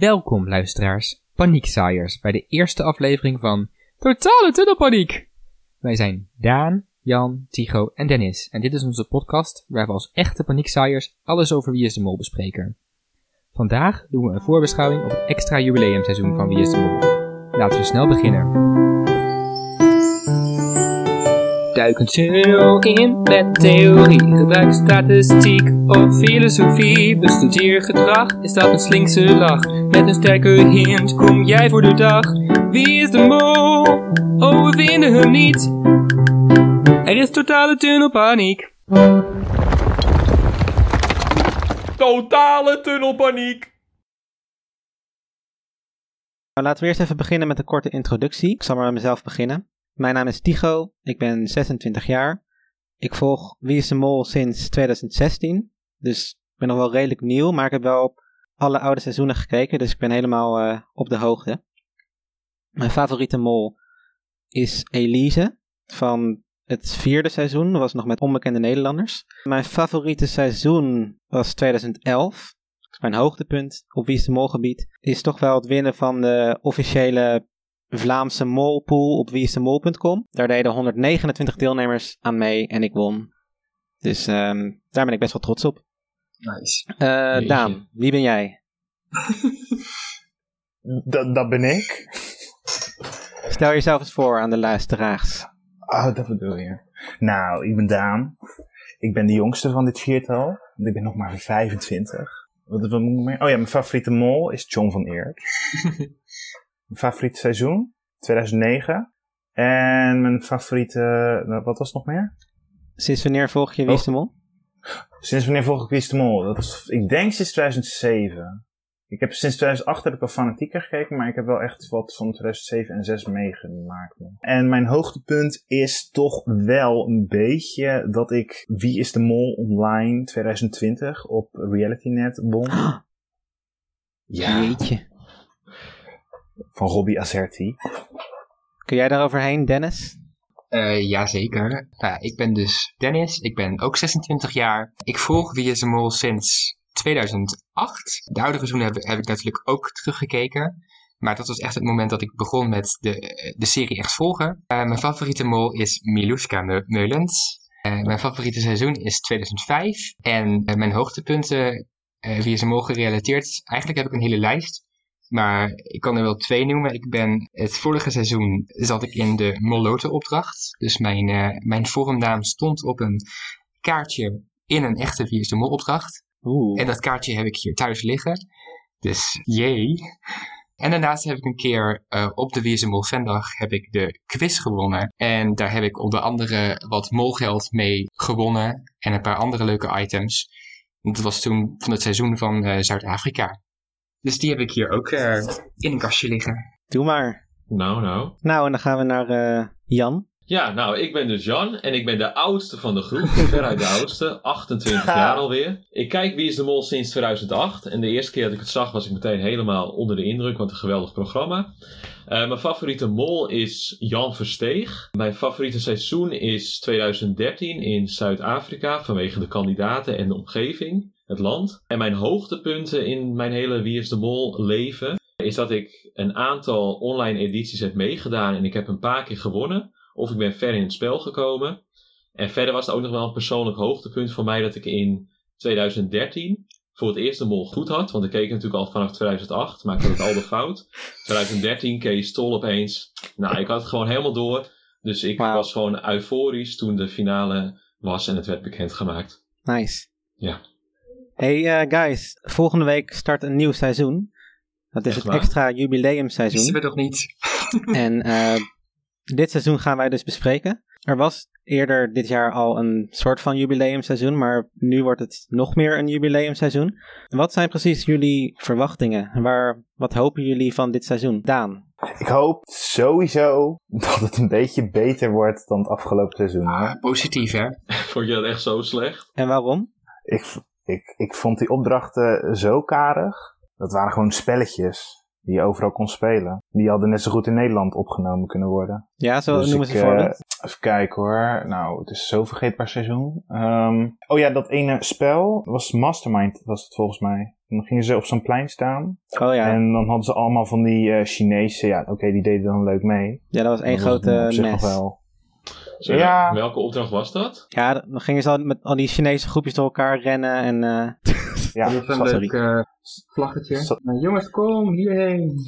Welkom luisteraars, paniekzaaiers, bij de eerste aflevering van Totale Tunnelpaniek. Wij zijn Daan, Jan, Tycho en Dennis en dit is onze podcast waar we als echte paniekzaaiers alles over Wie is de Mol bespreken. Vandaag doen we een voorbeschouwing op het extra jubileumseizoen van Wie is de Mol. Laten we snel beginnen. Duik een tunnel in met theorie, gebruik statistiek of filosofie. Bestudeer gedrag, is dat een slinkse lach? Met een sterke hint kom jij voor de dag. Wie is de mol? Oh, we vinden hem niet. Er is totale tunnelpaniek. Totale tunnelpaniek. Nou, laten we eerst even beginnen met een korte introductie. Ik zal maar met mezelf beginnen. Mijn naam is Tycho, ik ben 26 jaar. Ik volg Wie is de Mol sinds 2016. Dus ik ben nog wel redelijk nieuw, maar ik heb wel alle oude seizoenen gekeken, dus ik ben helemaal eh, op de hoogte. Mijn favoriete mol is Elise van het vierde seizoen, dat was nog met onbekende Nederlanders. Mijn favoriete seizoen was 2011. Mijn hoogtepunt op Wie is de Mol gebied is toch wel het winnen van de officiële Vlaamse molpool op wieisdemol.com. Daar deden 129 deelnemers aan mee en ik won. Dus ehm, daar ben ik best wel trots op. Nice. Eh Jeetje. Daan, wie ben jij? Dat, dat ben ik. Stel jezelf eens voor aan de luisteraars. Oh, dat bedoel je. Nou, ik ben Daan. Ik ben de jongste van dit viertal. Ik ben nog maar 25. Wat, wat moet ik meer? Oh ja, mijn favoriete mol is John van Eert. mijn favoriete seizoen? 2009. En mijn favoriete... nou, Wat was het nog meer? Sinds wanneer volg je Wie is de Mol? Sinds wanneer volg ik Wie is de Mol? Dat ik denk sinds 2007. Ik heb sinds 2008 heb ik al fanatieker gekeken, maar ik heb wel echt wat van 2007 en 2006 meegemaakt. En mijn hoogtepunt is toch wel een beetje dat ik Wie is de Mol online 2020 op RealityNet won. Ja, Jeetje. Van Robbie Azerti. Kun jij daaroverheen, Dennis? Eh jazeker. Nou ja, ik ben dus Dennis, ik ben ook 26 jaar. Ik volg Wie is de Mol sinds 2008. De oudere seizoenen heb, heb ik natuurlijk ook teruggekeken. Maar dat was echt het moment dat ik begon met de, de serie echt volgen. Eh, mijn favoriete mol is Miluska Me- Meulens. Eh, mijn favoriete seizoen is 2005. En mijn hoogtepunten, eh Wie is de Mol gerelateerd, eigenlijk heb ik een hele lijst. Maar ik kan er wel twee noemen. Ik ben het vorige seizoen zat ik in de Moloten-opdracht. Dus mijn, eh, mijn vormnaam stond op een kaartje in een echte Wie is de Mol-opdracht. Oeh. En dat kaartje heb ik hier thuis liggen. Dus jee. En daarnaast heb ik een keer eh, op de Wie is de Mol Vendag heb ik de quiz gewonnen. En daar heb ik onder andere wat molgeld mee gewonnen. En een paar andere leuke items. Dat was toen van het seizoen van eh, Zuid-Afrika. Dus die heb ik hier ook eh, in een kastje liggen. Doe maar. Nou, nou. Nou, en dan gaan we naar eh, Jan. Ja, nou, ik ben dus Jan en ik ben de oudste van de groep. Veruit de oudste, 28 jaar alweer. Ik kijk Wie is de Mol sinds 2008. En de eerste keer dat ik het zag was ik meteen helemaal onder de indruk. Wat een geweldig programma. Eh, mijn favoriete mol is Jan Versteeg. Mijn favoriete seizoen is 2013 in Zuid-Afrika. Vanwege de kandidaten en de omgeving, het land. En mijn hoogtepunten in mijn hele Wie is de Mol leven... is dat ik een aantal online edities heb meegedaan. En ik heb een paar keer gewonnen. Of ik ben ver in het spel gekomen. En verder was het ook nog wel een persoonlijk hoogtepunt voor mij dat ik in 2013 voor het eerst de mol goed had. Want ik keek natuurlijk al vanaf 2008, maar ik had het al de fout. 2013 Kees Tol opeens. Nou, ik had het gewoon helemaal door. Dus ik was gewoon euforisch toen de finale was en het werd bekendgemaakt. Nice. Ja. Hey eh, guys, volgende week start een nieuw seizoen. Dat is Echt het waar? extra Wisten jubileumseizoen. we toch niet? En eh, dit seizoen gaan wij dus bespreken. Er was eerder dit jaar al een soort van jubileumseizoen, maar nu wordt het nog meer een jubileumseizoen. Wat zijn precies jullie verwachtingen? En Waar, wat hopen jullie van dit seizoen? Daan. Ik hoop sowieso dat het een beetje beter wordt dan het afgelopen seizoen. Ah, positief hè? Vond je dat echt zo slecht? En waarom? Ik, ik, ik vond die opdrachten zo karig. Dat waren gewoon spelletjes die je overal kon spelen. Die hadden net zo goed in Nederland opgenomen kunnen worden. Ja, zo Dus noemen ze voorbeeld. eh, even kijken hoor. Nou, het is zo vergeetbaar seizoen. Ehm, oh ja, dat ene spel was Mastermind, was het volgens mij. En dan gingen ze op zo'n plein staan. Oh ja, En dan hadden ze allemaal van die eh Chinezen. Ja, oké, die deden dan leuk mee. ja dat was één grote mes. wel. Zo, Ja. Welke opdracht was dat? Ja, dan gingen ze al met al die Chinese groepjes door elkaar rennen en... eh, Ja, Dat is een leuk eh, vlaggetje. Nou, jongens, kom hierheen.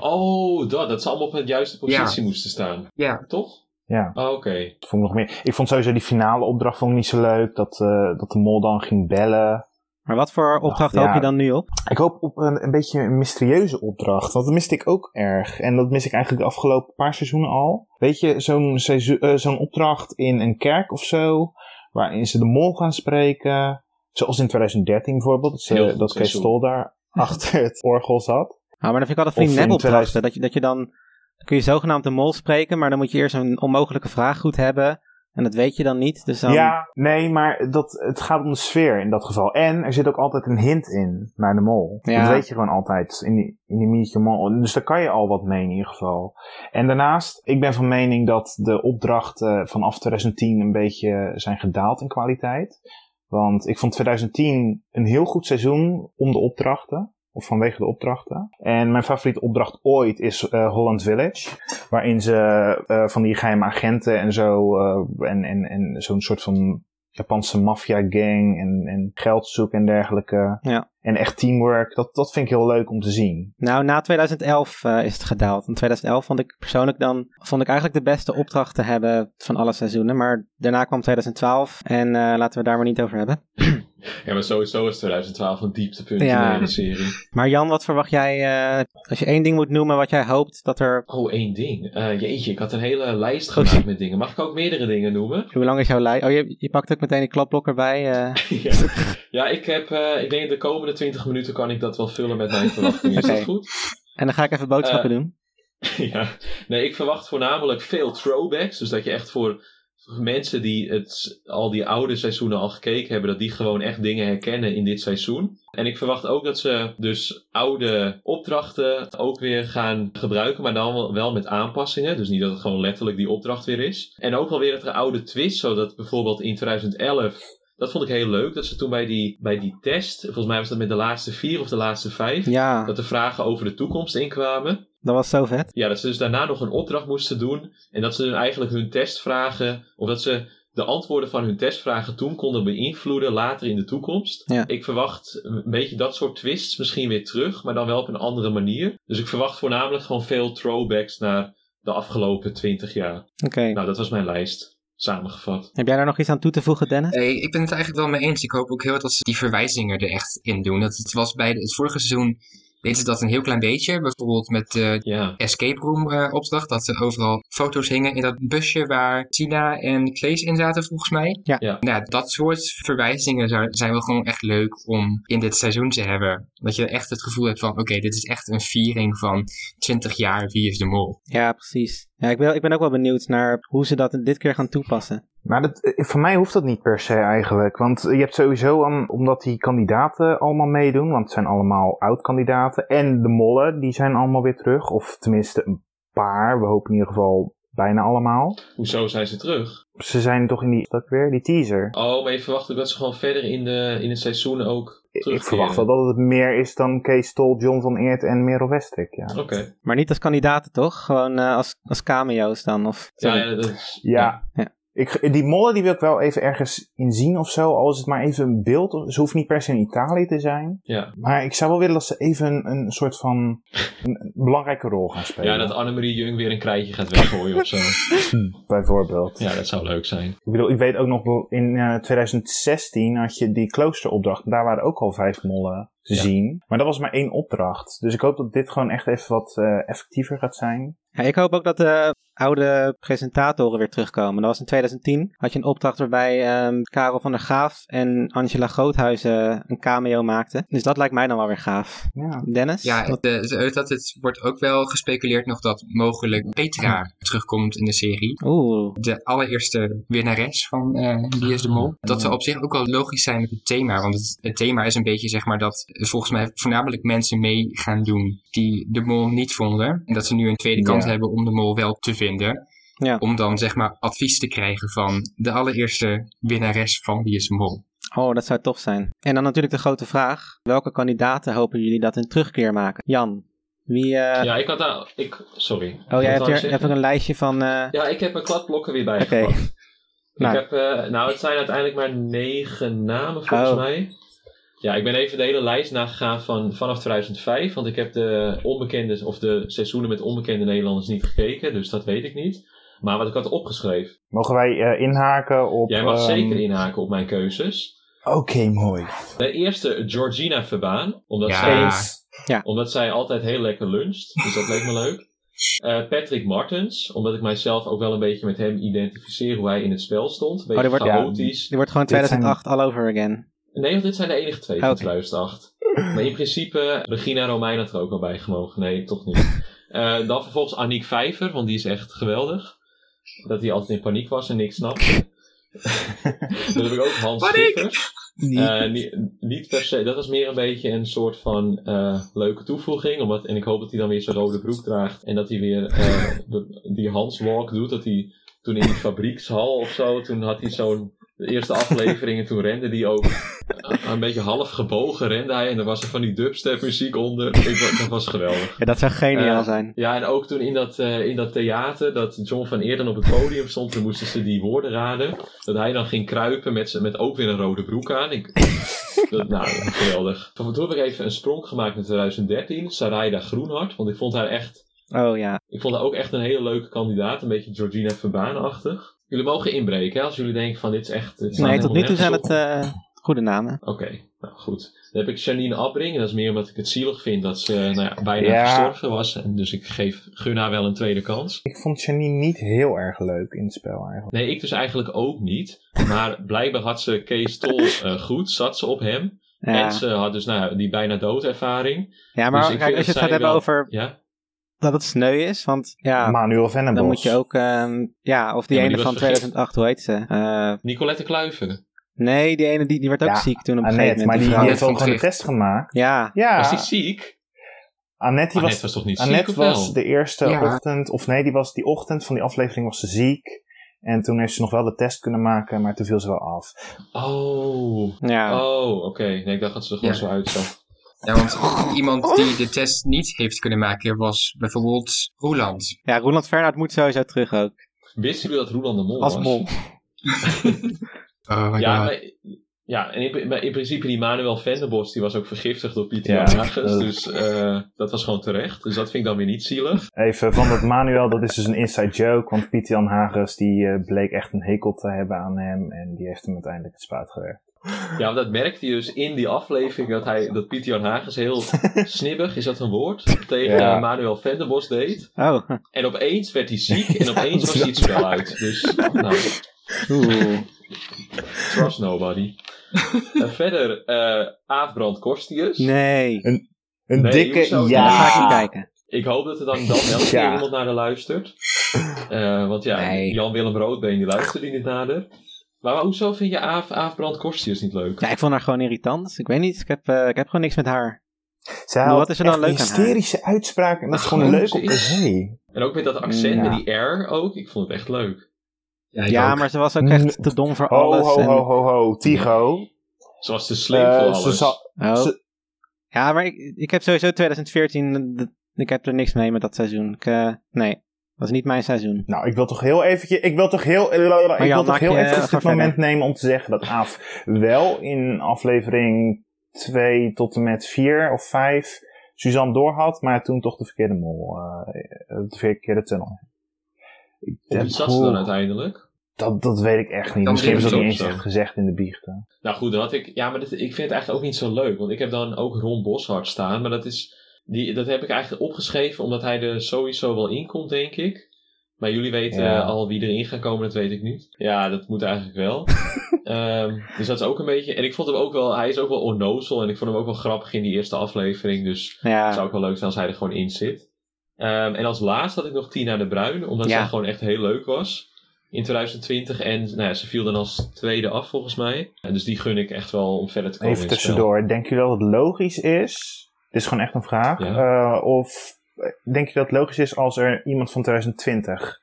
Oh, dat, dat ze allemaal op het juiste positie moesten staan. Ja, Toch? Ja, Oh, Oké. vond ik nog meer. Ik vond sowieso die finale opdracht vond ik niet zo leuk. Dat, eh, dat de mol dan ging bellen. Maar wat voor opdracht ja. hoop je dan nu op? Ik hoop op een, een beetje een mysterieuze opdracht. Want dat miste ik ook erg. En dat mis ik eigenlijk de afgelopen paar seizoenen al. Weet je, zo'n seizoen- eh, zo'n opdracht in een kerk of zo. Waarin ze de mol gaan spreken. Zoals in 2013 bijvoorbeeld. Dat, ze- goed dat Kees. Stol daar achter het orgel zat. Nou, maar dan vind ik altijd in nepopdrachten. 2000 Dat je, dat je dan, dan kun je zogenaamd de mol spreken, maar dan moet je eerst een onmogelijke vraag goed hebben. En dat weet je dan niet. Dus dan, Ja, nee, maar dat, het gaat om de sfeer in dat geval. En er zit ook altijd een hint in naar de mol. Ja. Dat weet je gewoon altijd in die, in die Mol. Dus daar kan je al wat mee in ieder geval. En daarnaast, ik ben van mening dat de opdrachten vanaf 2010 een beetje zijn gedaald in kwaliteit. Want ik vond 2010 een heel goed seizoen om de opdrachten. Of vanwege de opdrachten. En mijn favoriete opdracht ooit is eh, Holland Village. Waarin ze eh, van die geheime agenten en zo. eh, en en, en zo'n soort van Japanse maffia-gang. En, en geld zoeken en dergelijke. Ja. En echt teamwork. Dat, dat vind ik heel leuk om te zien. Nou, na 2011 eh, is het gedaald. In 2011 vond ik persoonlijk dan, vond ik eigenlijk de beste opdracht te hebben van alle seizoenen. Maar daarna kwam 2012 en laten we daar maar niet over hebben. Ja, maar sowieso is 2012 een dieptepunt in Ja. de hele serie. Maar Jan, wat verwacht jij, eh, als je één ding moet noemen wat jij hoopt dat er... Oh, één ding. Eh, jeetje, ik had een hele lijst Oh, gemaakt met dingen. Mag ik ook meerdere dingen noemen? Hoe lang is jouw lijst? Oh, je, je pakt ook meteen een klapblok erbij. eh. ja. ja, ik heb, ik denk de komende 20 minuten kan ik dat wel vullen met mijn verwachtingen. Is dat goed? En dan ga ik even boodschappen doen. ja. Nee, ik verwacht voornamelijk veel throwbacks. Dus dat je echt voor mensen die het, al die oude seizoenen al gekeken hebben, dat die gewoon echt dingen herkennen in dit seizoen. En ik verwacht ook dat ze dus oude opdrachten ook weer gaan gebruiken, maar dan wel- met aanpassingen. Dus niet dat het gewoon letterlijk die opdracht weer is. En ook wel weer dat er oude twists, zodat bijvoorbeeld in 2011 dat vond ik heel leuk, dat ze toen bij die, bij die test, volgens mij was dat met de laatste vier of de laatste vijf, Ja, dat er vragen over de toekomst inkwamen. Dat was zo vet. Ja, dat ze dus daarna nog een opdracht moesten doen. En dat ze dus eigenlijk hun testvragen, of dat ze de antwoorden van hun testvragen toen konden beïnvloeden later in de toekomst. Ja. Ik verwacht een beetje dat soort twists misschien weer terug, maar dan wel op een andere manier. Dus ik verwacht voornamelijk gewoon veel throwbacks naar de afgelopen 20 jaar. Oké. Nou, dat was mijn lijst, samengevat. Heb jij daar nog iets aan toe te voegen, Dennis? Nee, ik ben het eigenlijk wel mee eens. Ik hoop ook heel erg dat ze die verwijzingen er echt in doen. Dat het was bij het vorige seizoen deden ze dat een heel klein beetje. Bijvoorbeeld met de Ja, escape room eh, opdracht. Dat er overal foto's hingen in dat busje waar Tina en Claes in zaten volgens mij. Ja. Ja. Nou, dat soort verwijzingen zou- zijn wel gewoon echt leuk om in dit seizoen te hebben. Dat je echt het gevoel hebt van oké, dit is echt een viering van 20 jaar Wie is de Mol. Ja, precies. Ja, ik, ben, ik ben ook wel benieuwd naar hoe ze dat dit keer gaan toepassen. Maar dat, eh, voor mij hoeft dat niet per se eigenlijk. Want je hebt sowieso, aan, omdat die kandidaten allemaal meedoen, want het zijn allemaal oud-kandidaten. En de mollen, die zijn allemaal weer terug. Of tenminste een paar. We hopen in ieder geval bijna allemaal. hoezo zijn ze terug? Ze zijn toch in die, dat weer, die teaser. Oh, maar je verwacht ook dat ze gewoon verder in, de, in het seizoen ook Ik verwacht wel dat het meer is dan Kees Stol, John van Eert en Merel Westrik. Ja. Oké. Maar niet als kandidaten, toch? Gewoon eh, als, als cameo's dan? Of... Ja, ja, dat is- Ja. Ja. Ik, die mollen die wil ik wel even ergens in zien of zo. Al is het maar even een beeld. Ze hoeft niet per se in Italië te zijn. ja. Maar ik zou wel willen dat ze even een, een soort van een, belangrijke rol gaan spelen. Ja, dat Annemarie Jung weer een krijtje gaat weggooien of zo. Bijvoorbeeld. Ja, dat zou leuk zijn. Ik bedoel, ik weet ook nog in eh, 2016 had je die kloosteropdracht. Daar waren ook al vijf mollen Ja. zien. Maar dat was maar één opdracht. Dus ik hoop dat dit gewoon echt even wat eh, effectiever gaat zijn. Ja, ik hoop ook dat de oude presentatoren weer terugkomen. Dat was in 2010. Had je een opdracht waarbij ehm, Karel van der Graaf en Angela Groothuizen een cameo maakten. Dus dat lijkt mij dan wel weer gaaf. Ja. Dennis? Ja, dat het wordt ook wel gespeculeerd nog dat mogelijk Petra terugkomt in de serie. Oeh. de allereerste winnares van eh Wie is de Mol. Dat zou op zich ook wel logisch zijn met het thema. Want het, het thema is een beetje zeg maar dat volgens mij voornamelijk mensen mee gaan doen die de Mol niet vonden. En dat ze nu een tweede kans Ja. hebben om de Mol wel te vinden. Ja. Om dan zeg maar advies te krijgen van de allereerste winnares van Wie is Mol. Oh, dat zou tof zijn. En dan natuurlijk de grote vraag. Welke kandidaten hopen jullie dat een terugkeer maken? Jan, wie... eh, Ja, ik had daar... Ik, sorry. oh, jij hebt, er, zeggen? er een lijstje van... eh, Ja, ik heb mijn kladblokken weer Oké. bijgepakt. Nou. Ik heb, eh, nou, het zijn uiteindelijk maar negen namen volgens Oh. mij. Ja, ik ben even de hele lijst nagegaan van vanaf 2005. Want ik heb de onbekende, of de seizoenen met onbekende Nederlanders niet gekeken. Dus dat weet ik niet. Maar wat ik had opgeschreven. Mogen wij eh, inhaken op... Jij mag ehm, zeker inhaken op mijn keuzes. Oké, mooi. De eerste, Georgina Verbaan. Omdat, Ja. zij, Eens. omdat zij altijd heel lekker luncht. Dus dat leek me leuk. Eh, Patrick Martens. Omdat ik mijzelf ook wel een beetje met hem identificeer hoe hij in het spel stond. Een beetje die wordt- chaotisch. die wordt gewoon Dit zijn- 2008 all over again. Nee, want dit zijn de enige twee van Oké. 2008. Maar in principe, Regina Romein had er ook al bij gemogen. Nee, toch niet. Eh, dan vervolgens Aniek Vijver, want die is echt geweldig. Dat hij altijd in paniek was en niks snapte. dan heb ik ook Hans! Schippers. Eh, niet, niet per se, dat was meer een beetje een soort van eh, leuke toevoeging. Omdat, en ik hoop dat hij dan weer zijn rode broek draagt. En dat hij weer eh, de- die Hans Walk doet. Dat hij toen in die fabriekshal of zo, toen had hij zo'n de eerste aflevering en toen rende die ook een beetje half gebogen rende hij en er was er van die dubstep muziek onder. Ik, dat was geweldig. Ja, dat zou geniaal Eh, zijn. Ja, en ook toen in dat, eh, in dat theater, dat John van Eerden op het podium stond, toen moesten ze die woorden raden. Dat hij dan ging kruipen met, met ook weer een rode broek aan. Ik, dat, nou, geweldig. Van toen heb ik even een sprong gemaakt in 2013, Sarayda Groenhart, want ik vond haar echt, Oh ja. ik vond haar ook echt een hele leuke kandidaat, een beetje Georgina Verbaan-achtig. Jullie mogen inbreken, hè, als jullie denken van dit is echt... dit Nee, tot nu toe zijn het op. goede namen. Oké, nou goed. Dan heb ik Janine Abring. En dat is meer omdat ik het zielig vind dat ze nou ja, bijna Ja. gestorven was. En dus ik geef, gun haar wel een tweede kans. Ik vond Janine niet heel erg leuk in het spel eigenlijk. Nee, ik dus eigenlijk ook niet. Maar blijkbaar had ze Kees Tol eh, goed. Zat ze op hem. Ja, En ze had dus nou, die bijna doodervaring. ja maar dus ik kijk, als je het gaat hebben wel- over Ja? dat het sneu is, want ja, Manuel Vennebos. dan moet je ook, ehm, ja, of die Ja, maar ene die van was vergif. 2008, hoe heet ze? Eh, Nicolette Kluiven. Nee, die ene die, die werd ook Ja, ziek toen op een Annette, gegeven maar moment. die, die heeft ook gewoon de test gemaakt. Ja, Ja, Was die ziek? Annette, die Annette was, was toch niet ziek Annette of wel? was de eerste Ja. ochtend, of nee, die was die ochtend van die aflevering was ze ziek. En toen heeft ze nog wel de test kunnen maken, maar toen viel ze wel af. Oh. ja. Oh, oké. Nee, ik dacht dat ze er gewoon Ja. zo uitzag. Ja, want iemand die de test niet heeft kunnen maken was bijvoorbeeld Roland. ja, Roland Fernhout moet sowieso terug ook. Wisten jullie dat Roland de Mol Als was? mol. Oh Ja, maar, ja en in, maar in principe die Manuel Venderbos, die was ook vergiftigd door Pieter Ja, Jan Hagens. dat- Dus eh, dat was gewoon terecht. Dus dat vind ik dan weer niet zielig. Even van dat Manuel, dat is dus een inside joke, want Pieter Jan Hagens die eh, bleek echt een hekel te hebben aan hem en die heeft hem uiteindelijk het spuit gewerkt. Ja, want dat merkte je dus in die aflevering dat, hij, dat Pieter Jan Hagens heel snibbig, is dat een woord, tegen Ja. eh, Manuel Venderbos deed. Oh, En opeens werd hij ziek en opeens was hij het spel uit. Dus, nou, oeh. trust nobody. En verder, eh Aafbrand Korstius. Nee, Een Nee, dikke ja. ga ik kijken. Ik hoop dat er dan, dan wel een keer iemand naar de luistert. Eh, want ja, Nee. Jan-Willem Roodbeen die luistert niet nader. Maar, maar hoezo vind je Aaf, Aafbrand Korstius niet leuk? Ja, ik vond haar gewoon irritant. Ik weet niet, ik heb, eh, ik heb gewoon niks met haar. Zij Maar had wat is er dan leuk aan haar? hysterische uitspraken en dat is gewoon leuk op de zee. En ook met dat accent, Ja. met die R ook. Ik vond het echt leuk. Ja, maar ze was ook echt te dom voor Ho, alles. ho, en- ho, ho, ho, Tigo. Ze was te slim Eh, voor ze alles. zal- Oh. Ze- Ja, maar ik, ik heb sowieso 2014, d- ik heb er niks mee met dat seizoen. Ik, eh, nee, dat was niet mijn seizoen. Nou, ik wil toch heel eventjes, ik wil toch heel, ik Jan, wil toch heel dit moment verder. nemen om te zeggen dat Aaf wel in aflevering 2 tot en met 4 of 5 Suzanne doorhad, maar toen toch de verkeerde mol, eh, de verkeerde tunnel. Ik zat ze dan uiteindelijk? dat, dat weet ik echt niet. Dan Misschien hebben ze dat niet eens echt gezegd in de biechten. Nou goed, dan had ik... Ja, maar dit, ik vind het eigenlijk ook niet zo leuk. Want ik heb dan ook Ron Boshart staan. Maar dat is... Die, dat heb ik eigenlijk opgeschreven omdat hij er sowieso wel in komt, denk ik. Maar jullie weten Ja. al wie erin gaan komen, dat weet ik niet. Ja, dat moet eigenlijk wel. Ehm, dus dat is ook een beetje... En ik vond hem ook wel... Hij is ook wel onnozel. En ik vond hem ook wel grappig in die eerste aflevering. Dus Ja, het zou ook wel leuk zijn als hij er gewoon in zit. Ehm, en als laatste had ik nog Tina de Bruin. Omdat Ja. zij gewoon echt heel leuk was. In 2020. En nou ja, ze viel dan als tweede af volgens mij. En dus die gun ik echt wel om verder te komen Even in het spel. tussendoor, denk je dat het logisch is? Dit is gewoon echt een vraag. Ja. eh, of eh, denk je dat het logisch is als er iemand van 2020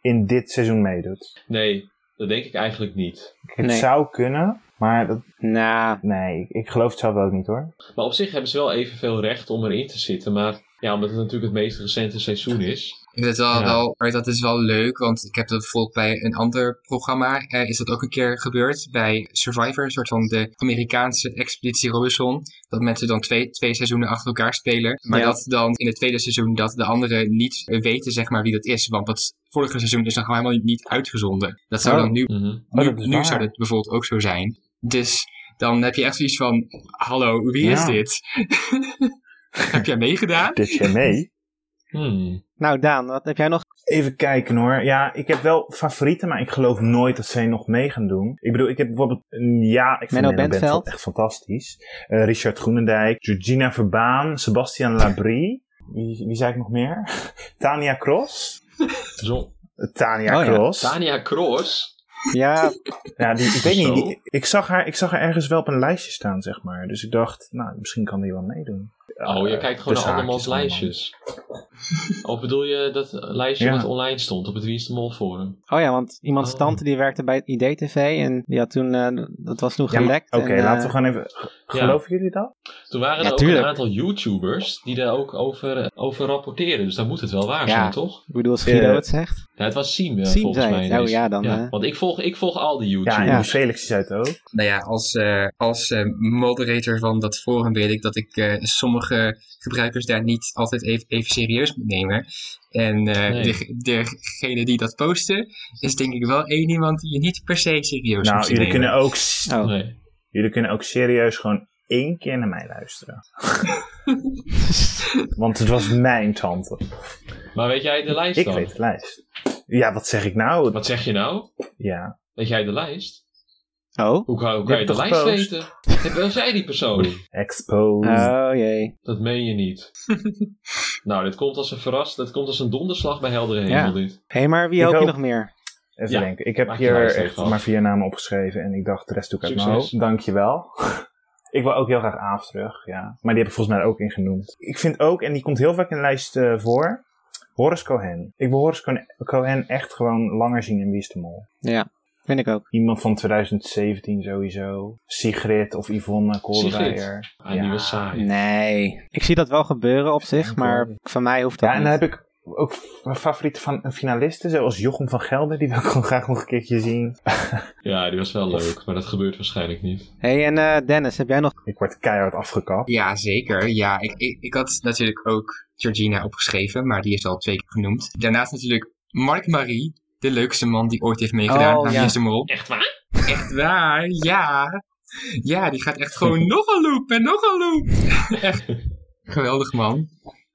in dit seizoen meedoet? Nee, dat denk ik eigenlijk niet. Het Nee. zou kunnen. Maar dat, Nou, nee, ik, ik geloof het zelf ook niet hoor. Maar op zich hebben ze wel evenveel recht om erin te zitten. Maar ja, omdat het natuurlijk het meest recente seizoen is. Ik vind het wel, Ja. wel, maar dat is wel leuk, want ik heb dat bijvoorbeeld bij een ander programma, eh, is dat ook een keer gebeurd, bij Survivor, een soort van de Amerikaanse Expeditie Robinson, dat mensen dan twee, twee seizoenen achter elkaar spelen, maar Ja. dat dan in het tweede seizoen dat de anderen niet weten, zeg maar, wie dat is, want dat vorige seizoen is nog helemaal niet- uitgezonden. Dat zou Oh. dan nu, Mhm. nu, dat is nu waar. zou dat bijvoorbeeld ook zo zijn. Dus dan heb je echt zoiets van, hallo, wie is Ja. dit? heb jij meegedaan? Dit jij mee? Hmm. nou Daan, wat heb jij nog? Even kijken hoor. Ja, ik heb wel favorieten, maar ik geloof nooit dat zij nog mee gaan doen. Ik bedoel, ik heb bijvoorbeeld... Ja, ik vind Menno Bentveld. Echt fantastisch. Eh, Richard Groenendijk, Georgina Verbaan, Sebastian Labrie. Wie, wie zei ik nog meer? Tania Cross. Zo. Eh, Tania Oh ja, Cross. Tania Kroos. Ja, Ja, die, ik weet niet. Die- ik, zag haar, ik zag haar ergens wel op een lijstje staan, zeg maar. Dus ik dacht, nou, misschien kan die wel meedoen. Oh, je Eh, kijkt gewoon naar andermans allemaal. lijstjes. Of bedoel je dat lijstje Ja. wat online stond op het Wie is de Mol forum? oh ja, want iemands Oh. tante die werkte bij het IDTV en die had toen, eh, dat was toen Ja, gelekt. Oké, en, laten eh, we gewoon even... Geloven jullie dat? Toen waren Ja, er ook tuurlijk. een aantal YouTubers die daar ook over, over rapporteren. Dus dan moet het wel waar Ja. zijn, toch? Ik bedoel, als Guido Eh, het zegt. Ja, het was Siem, eh, Siem volgens zei mij. het. Oh, ja, dan, eh. Want ik volg, ik volg al die Ja, YouTubers. en Ja. die Felix zei het ook. Nou ja, als, eh, als eh, moderator van dat forum weet ik dat ik eh, sommige gebruikers daar niet altijd even, even serieus moet nemen. En eh, Nee. de, degene die dat posten, is denk ik wel één iemand die je niet per se serieus Nou, moet jullie nemen. kunnen, ook, Oh. Nee. jullie kunnen ook serieus gewoon één keer naar mij luisteren. Want het was mijn tante. Maar weet jij de lijst Ik dan? weet de lijst. Ja, wat zeg ik nou? Wat zeg je nou? Ja. Weet jij de lijst? Oh? Hoe, kan- hoe Je kan je hebt de lijst weten? Heb wel jij die persoon? Expose. Oh jee. Dat meen je niet. nou, dit komt als een verras. Dat komt als een donderslag bij heldere hemel, Ja. dit. Hé, maar wie hoop je hoop- nog meer? Even Ja. denken. Ik heb Maak hier echt maar vier namen opgeschreven en ik dacht de rest doe ik uit mijn hoofd. Dankjewel. ik wil ook heel graag Aaf terug, ja. Maar die heb ik volgens mij ook ingenoemd. Ik vind ook, en die komt heel vaak in de lijst eh, voor, Horace Cohen. Ik wil Horace Cohen- Cohen echt gewoon langer zien in Wie is de Mol. Ja, vind ik ook. Iemand van 2017 sowieso. Sigrid of Yvonne Kolderweijer. Ah, die was saai. Nee. Ik zie dat wel gebeuren op zich, maar van mij hoeft dat Ja, en dan niet. heb ik ook favorieten van finalisten, zoals Jochem van Gelder. Die wil ik gewoon graag nog een keertje zien. Ja, die was wel leuk, maar dat gebeurt waarschijnlijk niet. Hé, hey, en eh, Dennis, heb jij nog... Ik word keihard afgekapt. Ja, zeker. Ja, ik, ik, ik had natuurlijk ook Georgina opgeschreven, maar die is al twee keer genoemd. Daarnaast natuurlijk Mark Marie, de leukste man die ooit heeft meegedaan Oh, aan ja. Mol. Echt waar? Echt waar, ja. Ja, die gaat echt gewoon nog een loop en nog een loop. echt geweldig man.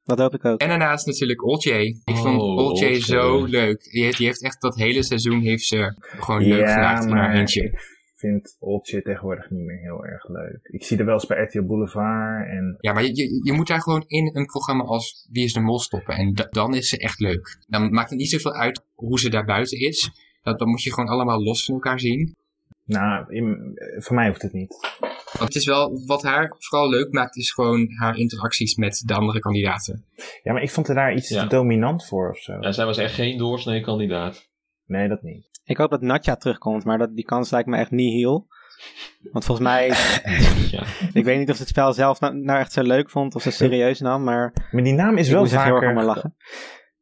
Dat hoop ik ook. En daarnaast natuurlijk Olcay. Ik vond Oh, Olcay. zo leuk. Die heeft, die heeft echt dat hele seizoen heeft ze gewoon leuk gemaakt in haar eentje. Ik vind Oltje tegenwoordig niet meer heel erg leuk. Ik zie er wel eens bij RTL Boulevard en... Ja, maar je, je, je moet daar gewoon in een programma als Wie is de Mol stoppen. En da- dan is ze echt leuk. Dan maakt het niet zoveel uit hoe ze daar buiten is. Dat, dan moet je gewoon allemaal los van elkaar zien. Nou, in- voor mij hoeft het niet. Want het is wel, wat haar vooral leuk maakt, is gewoon haar interacties met de andere kandidaten. Ja, maar ik vond er daar iets Ja. te dominant voor of zo. Ja, zij was echt geen doorsnee kandidaat. Nee, dat niet. Ik hoop dat Natja terugkomt, maar dat, die kans lijkt me echt niet heel. Want volgens mij, Ja. ik weet niet of ze het spel zelf nou, nou echt zo leuk vond of ze serieus nam, maar Maar die naam is wel echt heel erg om vaker... me lachen.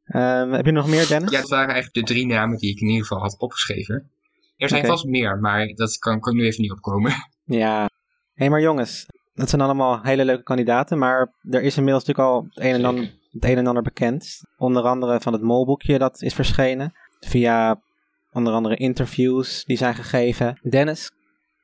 Ehm, heb je nog meer, Dennis? Ja, het waren eigenlijk de drie namen die ik in ieder geval had opgeschreven. Er zijn vast meer, maar dat kan, kan nu even niet opkomen. Ja. Hé, maar jongens, dat zijn allemaal hele leuke kandidaten, maar er is inmiddels natuurlijk al het een en ander, het een en ander bekend. Onder andere van het molboekje dat is verschenen. Via onder andere interviews die zijn gegeven. Dennis,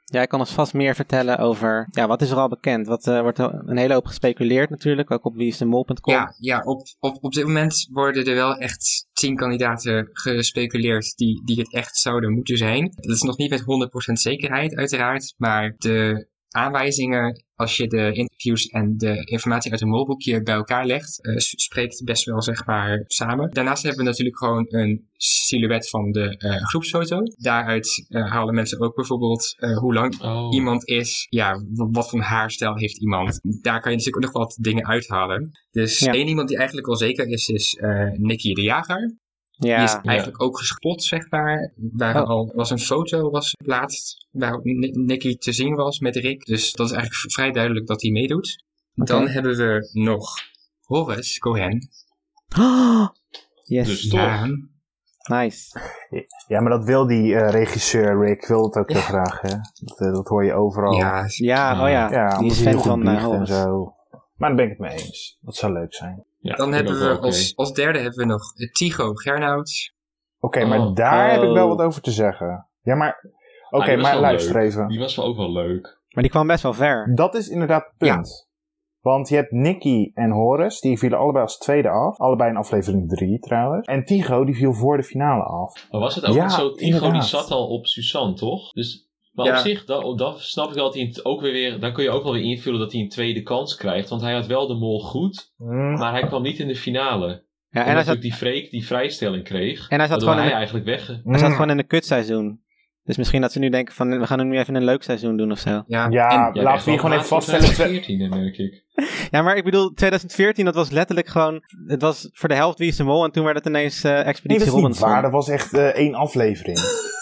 jij kan ons vast meer vertellen over, ja, wat is er al bekend? Wat eh, wordt er een hele hoop gespeculeerd natuurlijk, ook op wieisdemol.com. Ja, ja op, op, op dit moment worden er wel echt tien kandidaten gespeculeerd die, die het echt zouden moeten zijn. Dat is nog niet met 100% zekerheid uiteraard, maar de aanwijzingen, als je de interviews en de informatie uit een molboekje bij elkaar legt, eh, s- spreekt best wel zeg maar samen. Daarnaast hebben we natuurlijk gewoon een silhouet van de eh, groepsfoto. Daaruit eh, halen mensen ook bijvoorbeeld eh, hoe lang Oh. iemand is, ja, wat voor haarstijl heeft iemand. Daar kan je natuurlijk ook nog wat dingen uithalen. Dus Ja. één iemand die eigenlijk al zeker is, is eh Nicky de Jager. Die is Ja, eigenlijk ook gespot, zeg maar. Waar Oh. al was een foto was laatst waar Ni- Nicky te zien was met Rick. Dus dat is eigenlijk vrij duidelijk dat hij meedoet. Dan hebben we nog Horace Cohen. yes, Dus toch. Ja, nice. Ja, maar dat wil die eh, regisseur Rick, wil het ook heel graag, hè. Dat, eh, dat hoor je overal. ja, Ja, oh ja, Ja, die is fan van uh, en zo. Maar daar ben ik het mee eens. Dat zou leuk zijn. Ja, dan hebben we als, als derde hebben we nog eh, Tycho Gernouts. Oké, maar Oh. daar heb ik wel Oh. wat over te zeggen. Ja, maar... Oké, Ah, maar luister leuk. even. Die was wel ook wel leuk. Maar die kwam best wel ver. Dat is inderdaad het punt. Want je hebt Nicky en Horace, die vielen allebei als tweede af. Allebei in aflevering 3 trouwens. En Tigo, die viel voor de finale af. Maar was het ook Ja, niet zo? Tycho die zat al op Suzanne, toch? Dus, maar Ja. op zich, dan, dan snap ik wel dat hij het ook weer weer... Dan kun je ook wel weer invullen dat hij een tweede kans krijgt. Want hij had wel de mol goed, Hmm. maar hij kwam niet in de finale. Ja, en hij natuurlijk zat, die Freek die vrijstelling kreeg. en hij zat gewoon hij de, eigenlijk weg... hij zat Hmm. gewoon in een kutseizoen. Dus misschien dat ze nu denken van, we gaan hem nu even een leuk seizoen doen of zo. Ja, Ja, en- laten we hier gewoon even vaststellen. 2014, merk ik. Ja, maar ik bedoel, 2014, dat was letterlijk gewoon, het was voor de helft Wie is de Mol en toen werd het ineens eh Nee, Expeditie dat is niet waar. Dat was echt eh, één aflevering.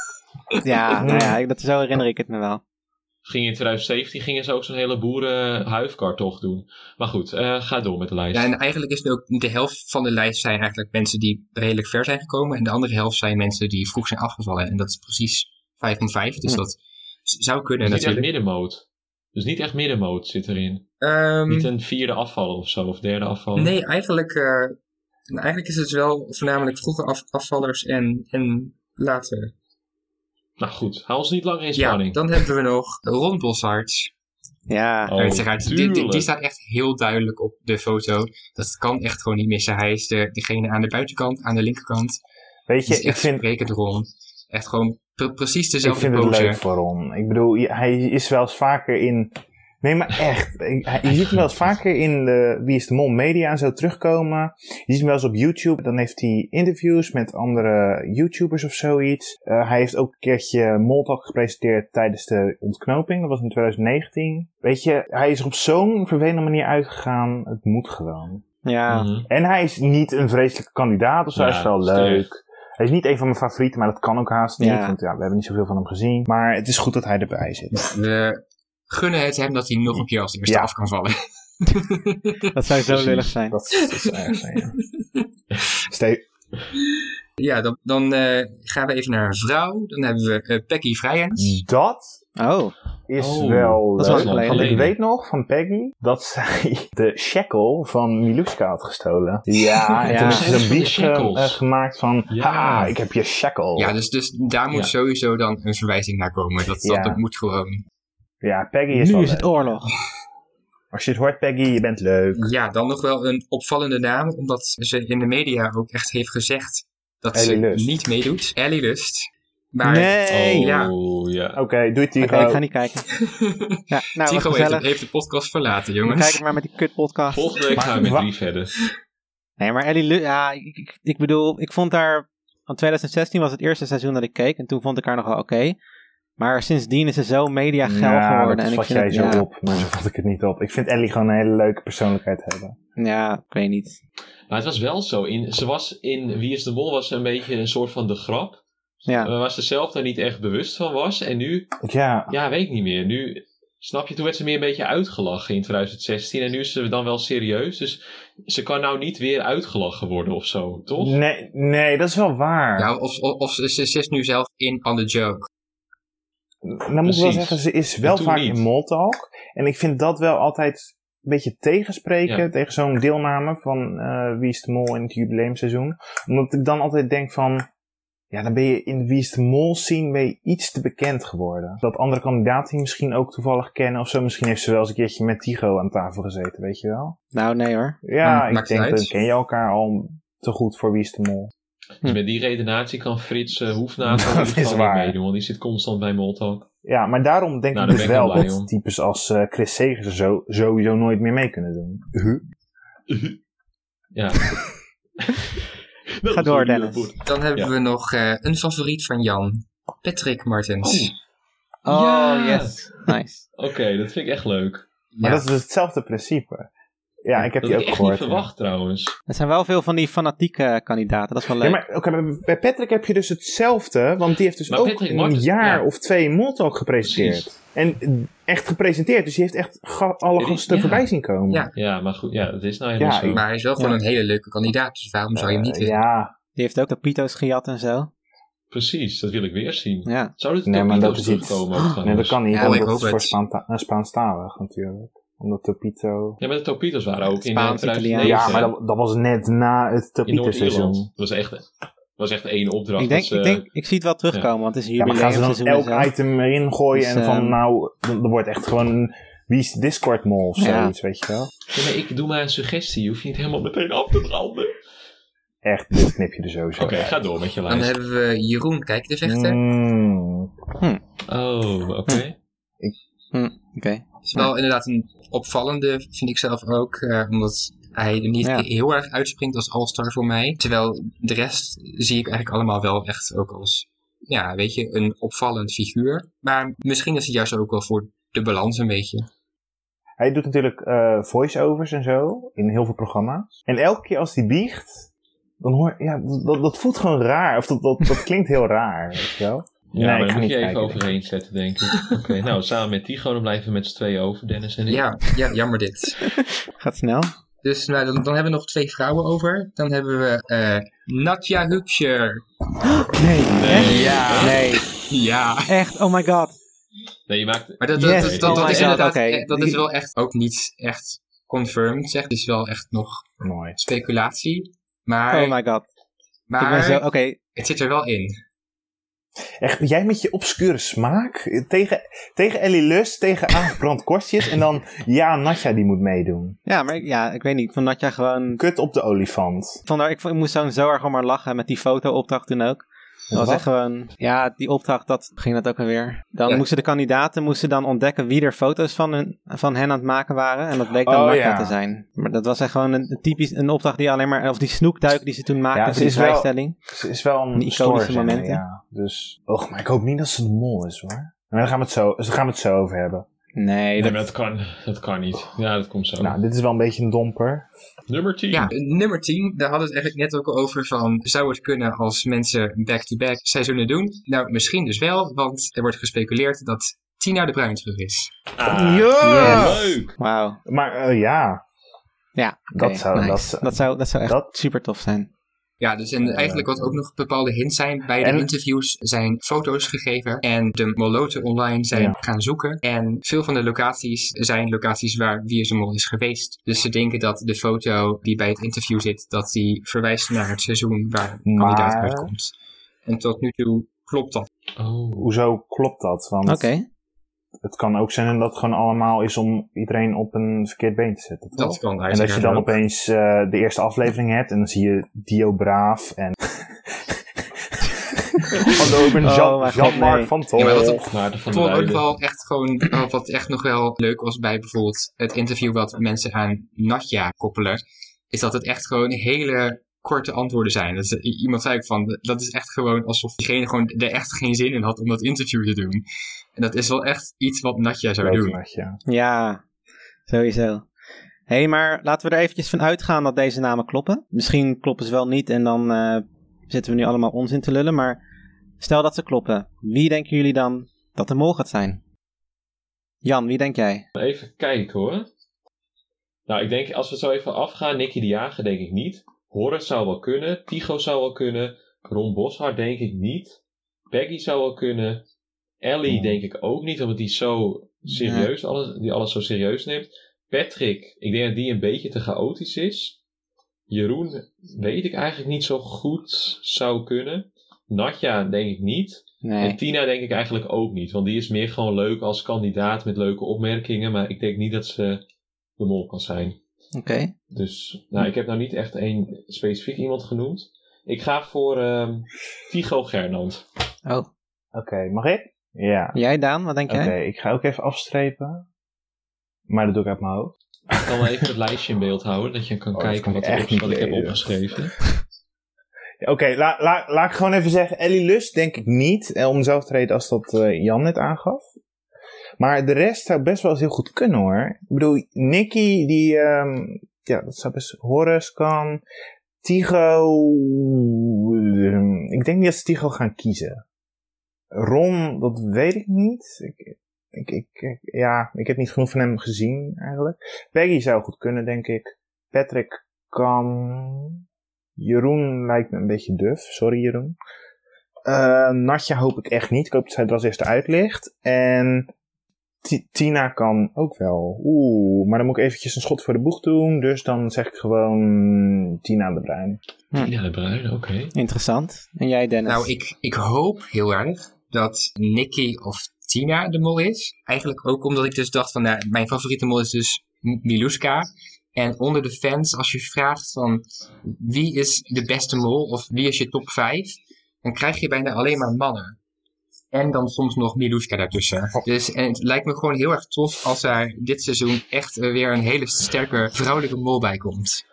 Ja, nou ja, dat, zo herinner ik het me wel. Ging in 2017 gingen ze ook zo'n hele boerenhuifkartocht doen. Maar goed, eh, ga door met de lijst. ja, en eigenlijk is ook de helft van de lijst zijn eigenlijk mensen die redelijk ver zijn gekomen. En de andere helft zijn mensen die vroeg zijn afgevallen. En dat is precies 5 van 5. Dus Hm. dat zou kunnen dus niet echt natuurlijk. middenmoot. Dus niet echt middenmoot zit erin. Ehm, Niet een vierde afvallen of zo, of derde afvallen. Nee, eigenlijk, eh, eigenlijk is het wel voornamelijk vroege af- afvallers en, en later. Nou goed, hou ons niet langer in Ja, spanning. dan hebben we nog Ron Bossarts. Ja, Oh, die, die, staat echt heel duidelijk op de foto. Dat kan echt gewoon niet missen. Hij is de, degene aan de buitenkant, aan de linkerkant. Weet Het je, is ik echt vind, sprekend Ron. Echt gewoon pre- precies ik dezelfde vind het pose. leuk voor Ron. Ik bedoel, hij is wel eens vaker in... Nee, maar echt. Je ziet hem wel eens vaker in de Wie is de Mol media en zo terugkomen. Je ziet hem wel eens op YouTube. Dan heeft hij interviews met andere YouTubers of zoiets. Eh, hij heeft ook een keertje Moltalk gepresenteerd tijdens de ontknoping. Dat was in 2019. Weet je, hij is er op zo'n vervelende manier uitgegaan. Het moet gewoon. ja. Mhm. En hij is niet een vreselijke kandidaat of zo. Ja, hij is wel leuk. Hij is niet een van mijn favorieten, maar dat kan ook haast niet. Ja. Want ja, we hebben niet zoveel van hem gezien. Maar het is goed dat hij erbij zit. We gunnen het hem dat hij nog een keer als eerste Ja. af kan vallen. Dat zou zo lullig zijn. Dat, dat is erg zijn, ja. Ste- Ja, dan, dan eh, gaan we even naar een vrouw. Dan hebben we eh, Peggy Vrijens. dat Oh, is Oh, wel dat is wel leuk. Want ik weet nog van Peggy dat zij de shekel van Miluska had gestolen. Ja, en Ja. toen brief ge- shekels. eh, gemaakt van... Ja. Ha, ik heb je shekel. Ja, dus, dus daar moet Ja. sowieso dan een verwijzing naar komen. Dat, dat, Ja. dat moet gewoon. Ja, Peggy is nu is het leuk. oorlog. Als je het hoort, Peggy, je bent leuk. Ja, dan nog wel een opvallende naam. Omdat ze in de media ook echt heeft gezegd dat ze Lust. niet meedoet. Ellie Lust. Maar Nee! Oh, ja. ja. Oké, doei Tigo. Oké, ik ga niet kijken. Ja, nou, Tigo heeft, de podcast verlaten, Kijk jongens. het maar met die kut podcast. Volgende week gaan we met drie verder. Nee, maar Ellie Lu ja, ik, ik, ik bedoel, ik vond haar, van 2016 was het eerste seizoen dat ik keek en toen vond ik haar nog wel oké. Maar sindsdien is ze zo media geil Ja, geworden. dat en ik vat vind jij het, zo ja, op, maar zo vat ik het niet op. Ik vind Ellie gewoon een hele leuke persoonlijkheid hebben. Ja, ik weet niet. Maar het was wel zo. In, ze was in Wie is de Mol was ze een beetje een soort van de grap. Ja, Waar ze zelf daar niet echt bewust van was. En nu, Ja, ja, weet ik niet meer. Nu, snap je, toen werd ze meer een beetje uitgelachen in 2016. En nu is ze dan wel serieus. Dus ze kan nou niet weer uitgelachen worden of zo, toch? nee, nee, dat is wel waar. Ja, of, of, of ze, ze zit nu zelf in on the joke. Nou moet ik wel zeggen, ze is wel vaak niet. in Moltalk. En ik vind dat wel altijd een beetje tegenspreken Ja. tegen zo'n deelname van eh, Wie is de Mol in het jubileumseizoen. Omdat ik dan altijd denk van... Ja, dan ben je in de Wie is de Mol scene ben je iets te bekend geworden. Dat andere kandidaten die misschien ook toevallig kennen of zo. Misschien heeft ze wel eens een keertje met Tigo aan tafel gezeten, weet je wel. nou nee hoor. Ja, Maar ik denk dat ken je elkaar al te goed voor Wie is de Mol. Dus met die redenatie kan Frits uh, is geval niet waar. meedoen. Want die zit constant bij Moltalk. Ja, maar daarom denk Nou, ik dus wel dat om. types als eh, Chris Segers er zo, sowieso nooit meer mee kunnen doen. Ja. Ga door, Dennis. Dan hebben Ja. we nog eh, een favoriet van Jan. Patrick Martens. Oh, Ja. yes. Nice. Oké, dat vind ik echt leuk. Maar Ja. dat is dus hetzelfde principe. Ja, ik heb Dat die ook ik echt niet gehoord. ja. verwacht trouwens. Er zijn wel veel van die fanatieke kandidaten, dat is wel leuk. Ja, maar oké, maar bij Patrick heb je dus hetzelfde, want die heeft dus Maar ook Patrick een Martens, jaar ja. of twee Moltalk gepresenteerd. Precies. En eh, echt gepresenteerd, dus die heeft echt ga- alle gasten ja. voorbij zien komen. Ja. Ja, maar goed, ja, dat is nou helemaal Ja, zo. ik- Maar hij is wel gewoon Ja. een hele leuke kandidaat, dus waarom zou je hem niet Eh, willen? ja, Die heeft ook de Pito's gejat en zo. Precies, dat wil ik weer zien. Ja. Zou dit Nee, maar dat iets- nee, dat kan niet, Ja, want ik dat hoop is voor eh, Spaanstalig natuurlijk. Omdat Topito... Ja, maar de Topitos waren ook in Spaans, eh, 2009. Italiaans. Ja, maar dat, dat was net na het in Topito Noord-Ierland. seizoen. Dat was echt, dat was echt één opdracht. Ik denk, ze- ik denk, ik zie het wel terugkomen, want het is een Ja, maar gaan ze dan elk item erin gooien Dus, en van ehm, nou, dan- er wordt echt gewoon een wie is Discord mol of Ja. zoiets, weet je wel. Ja, maar ik doe maar een suggestie. Je hoeft niet helemaal meteen af te branden. Echt, dit knip je er sowieso. Oké, ga door met je Dan lijst. hebben we Jeroen Kijk de Vechter. Mm. Oh, oké. Hm, Oké. Is wel inderdaad een opvallende, vind ik zelf ook. eh, omdat hij er niet Ja. heel erg uitspringt als All-Star voor mij. Terwijl de rest zie ik eigenlijk allemaal wel echt ook als, ja, weet je, een opvallend figuur. Maar misschien is het juist ook wel voor de balans een beetje. Hij doet natuurlijk eh voice-overs en zo in heel veel programma's. En elke keer als hij biegt, dan hoor ja, dat, dat voelt gewoon raar. Of dat, dat, dat klinkt heel raar, weet je wel. Ja, Nee, maar daar moet niet je even kijken, overheen zetten, denk ik. Oké, nou, samen met Tigo, dan blijven we met z'n tweeën over, Dennis en ik. Ja, ja jammer dit. Gaat snel. Dus nou, dan, dan hebben we nog twee vrouwen over. Dan hebben we eh Natja Hupscher. Nee, echt? Ja. Nee, Ja. echt, oh my god. Nee, je maakt... Maar dat, dat, Yes, dat, dat, oh dat is God, inderdaad, oké. eh, dat is wel echt ook niet echt confirmed, zeg. Het is wel echt nog Mooi. speculatie. Maar, Oh my god. Maar zo, oké. het zit er wel in. Echt, jij met je obscure smaak tegen, tegen Ellie Lust, tegen Aafbrand Kortjes en dan ja, Natja die moet meedoen. Ja, maar ik- ja, ik weet niet. Vond Natja gewoon... Kut op de olifant. Haar, ik, ik moest zo, zo erg om haar lachen met die foto-opdracht toen ook. Dat was echt gewoon... Ja, die opdracht, dat ging dat ook alweer. Dan Ja. moesten de kandidaten moesten dan ontdekken wie er foto's van, hun, van hen aan het maken waren. En dat bleek dan Oh, ja. te zijn. Maar dat was echt gewoon een, een typisch een opdracht die alleen maar... Of die snoekduik die ze toen maakten Ja, wel- vrijstelling. Ze is wel een, Een iconische momenten. Ja, dus, och, maar ik hoop niet dat ze de mol is hoor. Maar daar gaan we het zo, daar gaan we het zo over hebben. Nee, Nee, dat, maar dat kan, dat kan niet. Ja, dat komt zo. Nou, dit is wel een beetje een domper. Nummer 10. Ja, nummer 10, daar hadden we het eigenlijk net ook al over van, zou het kunnen als mensen back-to-back seizoenen doen? Nou, misschien dus wel, want er wordt gespeculeerd dat Tina de Bruin terug is. Ah, Ja! Leuk! wauw. Maar eh, ja, Ja, Dat zou- nice. dat zou- dat, zou, dat zou echt dat- super tof zijn. Ja, dus en Eh, eigenlijk wat ook nog bepaalde hints zijn, bij de en- interviews zijn foto's gegeven en de moloten online zijn Ja. gaan zoeken. En veel van de locaties zijn locaties waar Wie is de Mol is geweest. Dus ze denken dat de foto die bij het interview zit, dat die verwijst naar het seizoen waar de Maar- kandidaat uitkomt. En tot nu toe klopt dat. Oh. hoezo klopt dat? Want Oké. Het kan ook zijn dat het gewoon allemaal is om iedereen op een verkeerd been te zetten. toch? Dat kan en dat je dan ook. opeens eh, de eerste aflevering hebt en dan zie je Dio Braaf en... Van Oh god, Jean-Marc nee. van Tol. Ja, maar wat- Ik vond ook wel echt gewoon, eh, wat echt nog wel leuk was bij bijvoorbeeld het interview wat mensen aan Natja koppelen, is dat het echt gewoon hele korte antwoorden zijn. Dat iemand zei ook van, dat is echt gewoon alsof diegene gewoon er echt geen zin in had om dat interview te doen. En dat is wel echt iets wat Natja zou doen. Natja. Ja, sowieso. Hé, hey, maar laten we er eventjes van uitgaan dat deze namen kloppen. Misschien kloppen ze wel niet en dan eh, zitten we nu allemaal onzin te lullen. Maar stel dat ze kloppen. Wie denken jullie dan dat de mol gaat zijn? Jan, wie denk jij? Even kijken hoor. Nou, ik denk als we zo even afgaan, Nicky de Jager denk ik niet. Horace zou wel kunnen. Tigo zou wel kunnen. Ron Boshart denk ik niet. Peggy zou wel kunnen. Ellie Hmm. denk ik ook niet, omdat die zo serieus alles, die alles zo serieus neemt. Patrick, ik denk dat die een beetje te chaotisch is. Jeroen weet ik eigenlijk niet zo goed zou kunnen. Natja denk ik niet. En. Tina denk ik eigenlijk ook niet. Want die is meer gewoon leuk als kandidaat met leuke opmerkingen. Maar ik denk niet dat ze de mol kan zijn. Oké. Dus nou, ik heb nou niet echt één specifiek iemand genoemd. Ik ga voor ehm Tigo Gernand. Oh, Oké, mag ik? Ja. jij Daan, wat denk Oké, jij? ik ga ook even afstrepen. Maar dat doe ik uit mijn hoofd. Ik kan wel even het lijstje in beeld houden. Dat je kan Oh, kijken kan wat, ik wat ik heb opgeschreven. Oké, la, la- laat ik gewoon even zeggen. Ellie Lust denk ik niet. eh, Om dezelfde reden als dat eh, Jan net aangaf. Maar de rest zou best wel eens heel goed kunnen hoor. Ik bedoel, Nicky die... ehm, ja, dat zou best... Horus kan. Tigo... ehm, Ik denk niet dat ze Tigo gaan kiezen. Ron, dat weet ik niet. Ik, ik, ik, ja, ik heb niet genoeg van hem gezien eigenlijk. Peggy zou goed kunnen, denk ik. Patrick kan. Jeroen lijkt me een beetje duf. Sorry, Jeroen. Eh, Natja hoop ik echt niet. Ik hoop dat zij er als eerste uit ligt. En Tina kan ook wel. Oeh, maar dan moet ik eventjes een schot voor de boeg doen. Dus dan zeg ik gewoon Tina de Bruin. Ja, de bruin, oké. Interessant. En jij, Dennis? Nou, ik, ik hoop heel erg dat Nicky of Tina de mol is. Eigenlijk ook omdat ik dus dacht van, nou, mijn favoriete mol is dus Miluska. En onder de fans, als je vraagt van wie is de beste mol of wie is je top 5, dan krijg je bijna alleen maar mannen. En dan soms nog Miluska daartussen. Dus en het lijkt me gewoon heel erg tof als er dit seizoen echt weer een hele sterke vrouwelijke mol bij komt.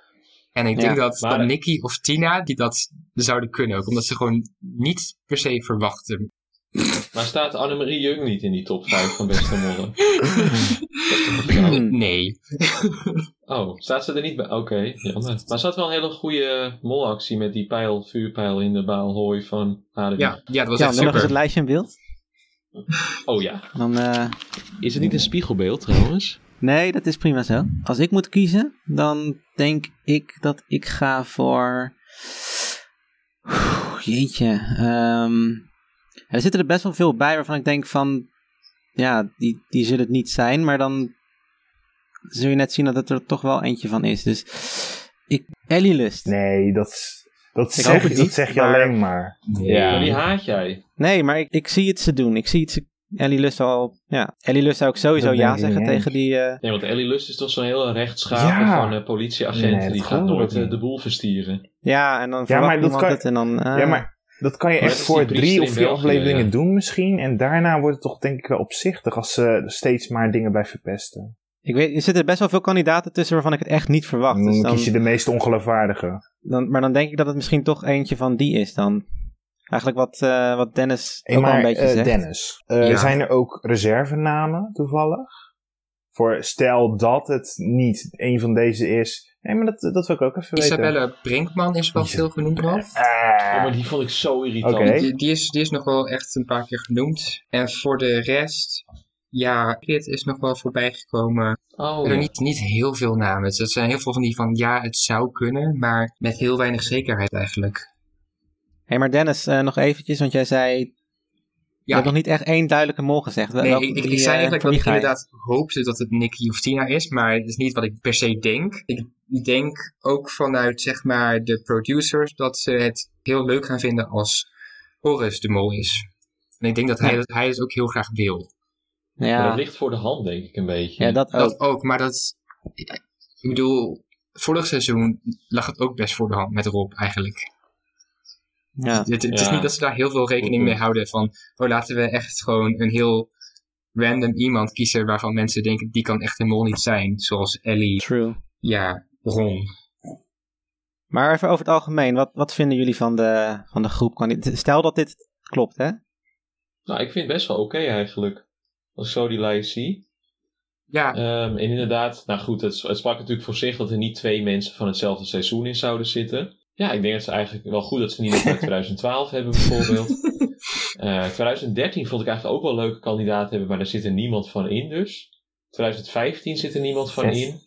En ik Ja, denk dat, maar- dat Nicky of Tina die dat zouden kunnen ook. Omdat ze gewoon niet per se verwachten. Maar staat Annemarie Jung niet in die top 5 van beste mollen? Hmm. Nee. Oh, staat ze er niet bij? Oké, jammer. Maar ze had wel een hele goede molactie met die pijl, vuurpijl in de baalhooi van Adem. Ja, ja, dat was ja, echt dan nog eens super. het lijstje in beeld. Oh ja. Dan, eh, Is het niet een spiegelbeeld trouwens? nee, dat is prima zo. Als ik moet kiezen, dan denk ik dat ik ga voor... Oeh, Jeetje. ehm, er zitten er best wel veel bij waarvan ik denk van... Ja, die, die zullen het niet zijn, maar dan zul je net zien dat het er toch wel eentje van is. Dus ik... Ellie Lust. Nee, dat, dat, Ik zeg, hoop het dat niet, zeg je maar- alleen maar. Maar Ja. die haat jij. Nee, maar ik, ik zie het ze doen. Ik zie het ze... Ellie Lust al... Ja, Ellie Lust zou ik sowieso Dat ja zeggen niet tegen die... eh, Nee, want Ellie Lust is toch zo'n hele rechtschapen Ja. van eh, politieagent. Nee, die gaat nooit eh, niet. de boel verstieren. Ja, en dan Ja, verwacht maar dat kan- het en dan... eh, Ja, maar dat kan je Maar echt voor drie of vier België, afleveringen ja. doen misschien. En daarna wordt het toch denk ik wel opzichtig als ze er steeds maar dingen bij verpesten. Ik weet, er zitten best wel veel kandidaten tussen waarvan ik het echt niet verwacht. Dan Dus dan, kies je de meest ongeloofwaardige. dan, maar dan denk ik dat het misschien toch eentje van die is dan. Eigenlijk wat, eh, wat Dennis Hey, ook al een beetje eh, zegt. Dennis, eh, Ja. zijn er ook reservenamen toevallig? Voor stel dat het niet een van deze is. Nee, maar dat, dat wil ik ook even weten. Isabelle Brinkman is wel veel genoemd nog. Ah, Oh, maar die vond ik zo irritant. Oké. Die, die, is, die is nog wel echt een paar keer genoemd. En voor de rest, ja, Kit is nog wel voorbij gekomen. Oh, er ja. niet, niet heel veel namen. Er zijn heel veel van die van ja, het zou kunnen, maar met heel weinig zekerheid eigenlijk. hey, maar Dennis, eh, nog eventjes, want jij zei... Je Ja, hebt nog niet echt één duidelijke mol gezegd. Nee, welke- ik, ik, die, zei eh, eigenlijk dat ik je? inderdaad hoopte dat het Nicky of Tina is, maar het is niet wat ik per se denk. Ik denk ook vanuit zeg maar de producers dat ze het heel leuk gaan vinden als Horus de mol is. En ik denk dat hij, Ja. dat hij het ook heel graag wil. Ja, dat ligt voor de hand, denk ik, een beetje. ja, dat ook. Dat ook, maar dat. Ik bedoel, vorig seizoen lag het ook best voor de hand met Rob eigenlijk. Ja. Het, het is Ja. niet dat ze daar heel veel rekening mee houden van, oh laten we echt gewoon een heel random iemand kiezen waarvan mensen denken die kan echt een mol niet zijn. Zoals Ellie, True. ja, Maar even over het algemeen, wat, wat vinden jullie van de, van de groep? Kan- Stel dat dit klopt, hè? Nou, ik vind het best wel oké eigenlijk. Als ik zo die lijst zie. Ja, Ehm, en inderdaad, nou goed, het, het sprak natuurlijk voor zich dat er niet twee mensen van hetzelfde seizoen in zouden zitten. Ja, ik denk dat ze eigenlijk wel goed dat ze niet uit 2012 hebben bijvoorbeeld. Eh 2013 vond ik eigenlijk ook wel leuke kandidaten hebben, maar daar zit er niemand van in dus. 2015 zit er niemand van Zes. in.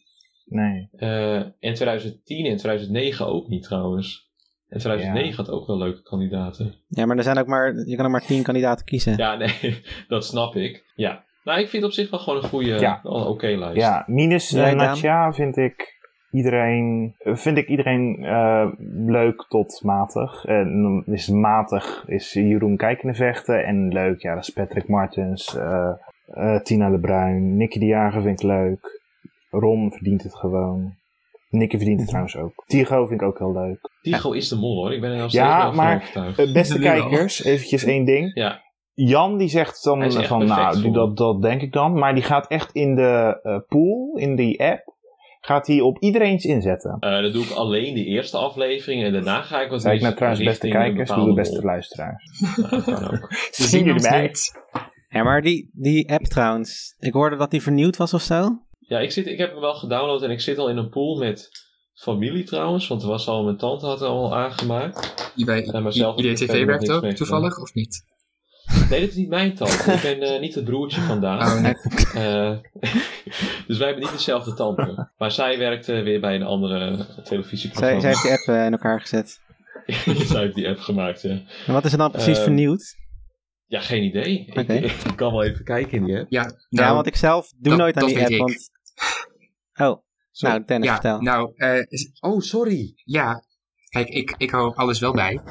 Nee. Eh, en 2010 en 2009 ook niet trouwens. En 2009 Ja. had ook wel leuke kandidaten. Ja, maar er zijn ook maar, je kan er maar tien kandidaten kiezen. Ja, nee, dat snap ik. Ja. Nou, ik vind het op zich wel gewoon een goede, Ja. oké lijst. Ja, minus uh, Daan? Natja vind ik iedereen, eh, vind ik iedereen eh, leuk tot matig. En dan is matig is Jeroen Kijkenvechten en leuk, ja, dat is Patrick Martens, eh, eh, Tina de Bruin, Nicky de Jager vind ik leuk. Ron verdient het gewoon. Nicky verdient het trouwens ook. Tigo vind ik ook heel leuk. Tigo is de mol hoor, ik ben er nog steeds Ja, wel van maar. Eh, beste kijkers, eventjes één ding. ja, Jan die zegt dan van, nou, voor dat, dat denk ik dan. Maar die gaat echt in de eh, pool, in die app, gaat hij op iedereen's inzetten. Eh, dat doe ik alleen de eerste aflevering en daarna ga ik wat meer nou trouwens beste kijkers, doe de beste mol. luisteraars. Ze Zien jullie mij? Ja, maar die, die app trouwens, ik hoorde dat die vernieuwd was of zo. Ja, ik, zit, ik heb hem wel gedownload en ik zit al in een pool met familie trouwens, want er was al mijn tante had het al aangemaakt. Die bij IDTV werkt ook, toevallig, of niet? Nee, dit is niet mijn tante. Ik ben eh, niet het broertje van Daan. Oh, nee. Eh, dus wij hebben niet dezelfde tante. Maar zij werkte weer bij een andere Zij, televisieprogramma. zij heeft die app eh, in elkaar gezet. zij heeft die app gemaakt, ja. En wat is er dan precies vernieuwd? Ja, geen idee. Ik- kan wel even kijken in die app. Ja, ja, nou, want ik zelf doe dat- nooit aan dat die app, ik. want... Oh, Zo. nou Dennis, ja, vertel. nou, eh, Oh, sorry. ja, kijk, ik, ik hou alles wel bij.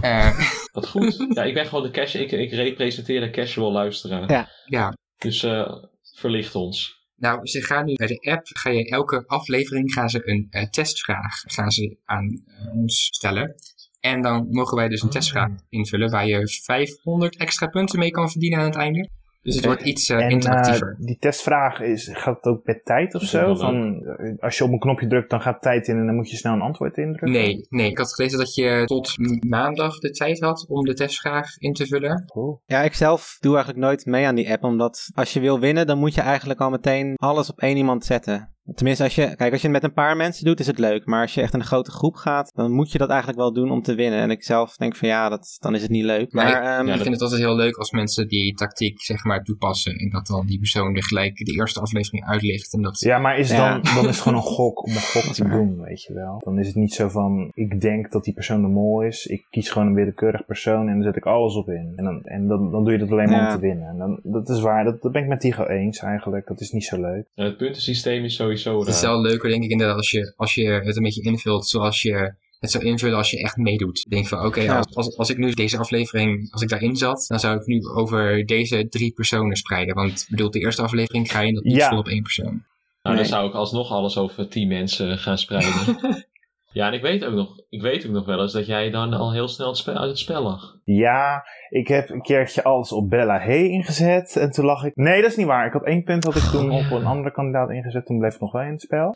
Eh, Wat goed. ja, ik ben gewoon de cash. Ik, ik representeer de casual luisteraar. Ja. ja, Dus eh, verlicht ons. nou, ze gaan nu bij de app, ga je elke aflevering gaan ze een eh, testvraag gaan ze aan ons stellen. En dan mogen wij dus een Oh. testvraag invullen waar je 500 extra punten mee kan verdienen aan het einde. Dus het wordt iets eh, En interactiever. eh, die testvraag, is, gaat het ook met tijd of zo? Van, eh, als je op een knopje drukt, dan gaat tijd in en dan moet je snel een antwoord indrukken? Nee, nee, ik had gelezen dat je tot maandag de tijd had om de testvraag in te vullen. Cool. Ja, ik zelf doe eigenlijk nooit mee aan die app, omdat als je wil winnen, dan moet je eigenlijk al meteen alles op één iemand zetten. Tenminste, als je, kijk, als je het met een paar mensen doet, is het leuk. Maar als je echt in een grote groep gaat, dan moet je dat eigenlijk wel doen om te winnen. En ik zelf denk van ja, dat, dan is het niet leuk. Maar Maar ik- ehm, ja, ik vind het altijd heel leuk als mensen die tactiek zeg maar toepassen. En dat dan die persoon er gelijk de eerste aflevering uitlicht. En dat, Ja, maar is Ja. dan, dan is het gewoon een gok om een gok te doen, weet je wel. Dan is het niet zo van, ik denk dat die persoon de mol is. Ik kies gewoon een willekeurig persoon en dan zet ik alles op in. En dan, en dan, dan doe je dat alleen maar Ja. om te winnen. En dan, dat is waar, dat, dat ben ik met Tigo eens eigenlijk. Dat is niet zo leuk. Het puntensysteem is sowieso het is raar. wel leuker denk ik inderdaad als je, als je het een beetje invult zoals je het zou invullen als je echt meedoet. Denk van oké, Ja. als, als, als ik nu deze aflevering, als ik daarin zat, dan zou ik nu over deze drie personen spreiden. Want ik bedoel, de eerste aflevering ga je dat niet Ja. vol op één persoon. Nou, dan zou ik alsnog alles over tien mensen gaan spreiden. ja, en ik weet ook nog, ik weet ook nog wel eens dat jij dan al heel snel het spel, uit het spel lag. Ja, ik heb een keertje alles op Bella Hey ingezet. En toen lag ik... Nee, dat is niet waar. Ik had één punt had ik toen Oh, op een andere kandidaat ingezet. Toen bleef ik nog wel in het spel.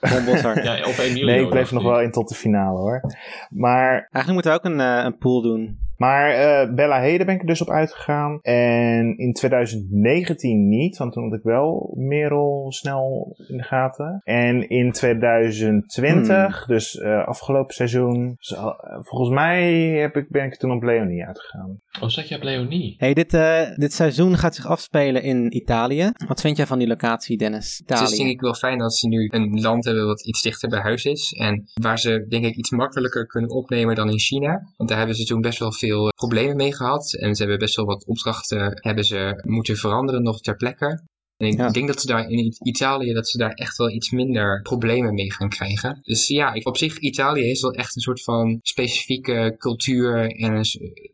Ja, op Emilio. Nee, ik bleef nog wel in tot de finale hoor. Maar Eigenlijk moeten we ook een, eh, een pool doen. Maar eh, Bella Heden ben ik er dus op uitgegaan. En in 2019 niet, want toen had ik wel Merel snel in de gaten. En in 2020, dus eh, afgelopen seizoen, dus, eh, volgens mij heb ik, ben ik toen op Leonie uitgegaan. Oh, zat je op Leonie? Hey, dit, eh, dit seizoen gaat zich afspelen in Italië. Wat vind jij van die locatie, Dennis? Het is denk Italië. ik wel fijn dat ze nu een land hebben wat iets dichter bij huis is. En waar ze denk ik iets makkelijker kunnen opnemen dan in China. Want daar hebben ze toen best wel veel eh, problemen mee gehad. En ze hebben best wel wat opdrachten hebben ze moeten veranderen nog ter plekke. En ik Ja. denk dat ze daar in Italië dat ze daar echt wel iets minder problemen mee gaan krijgen. Dus ja, ik, op zich Italië is wel echt een soort van specifieke cultuur en een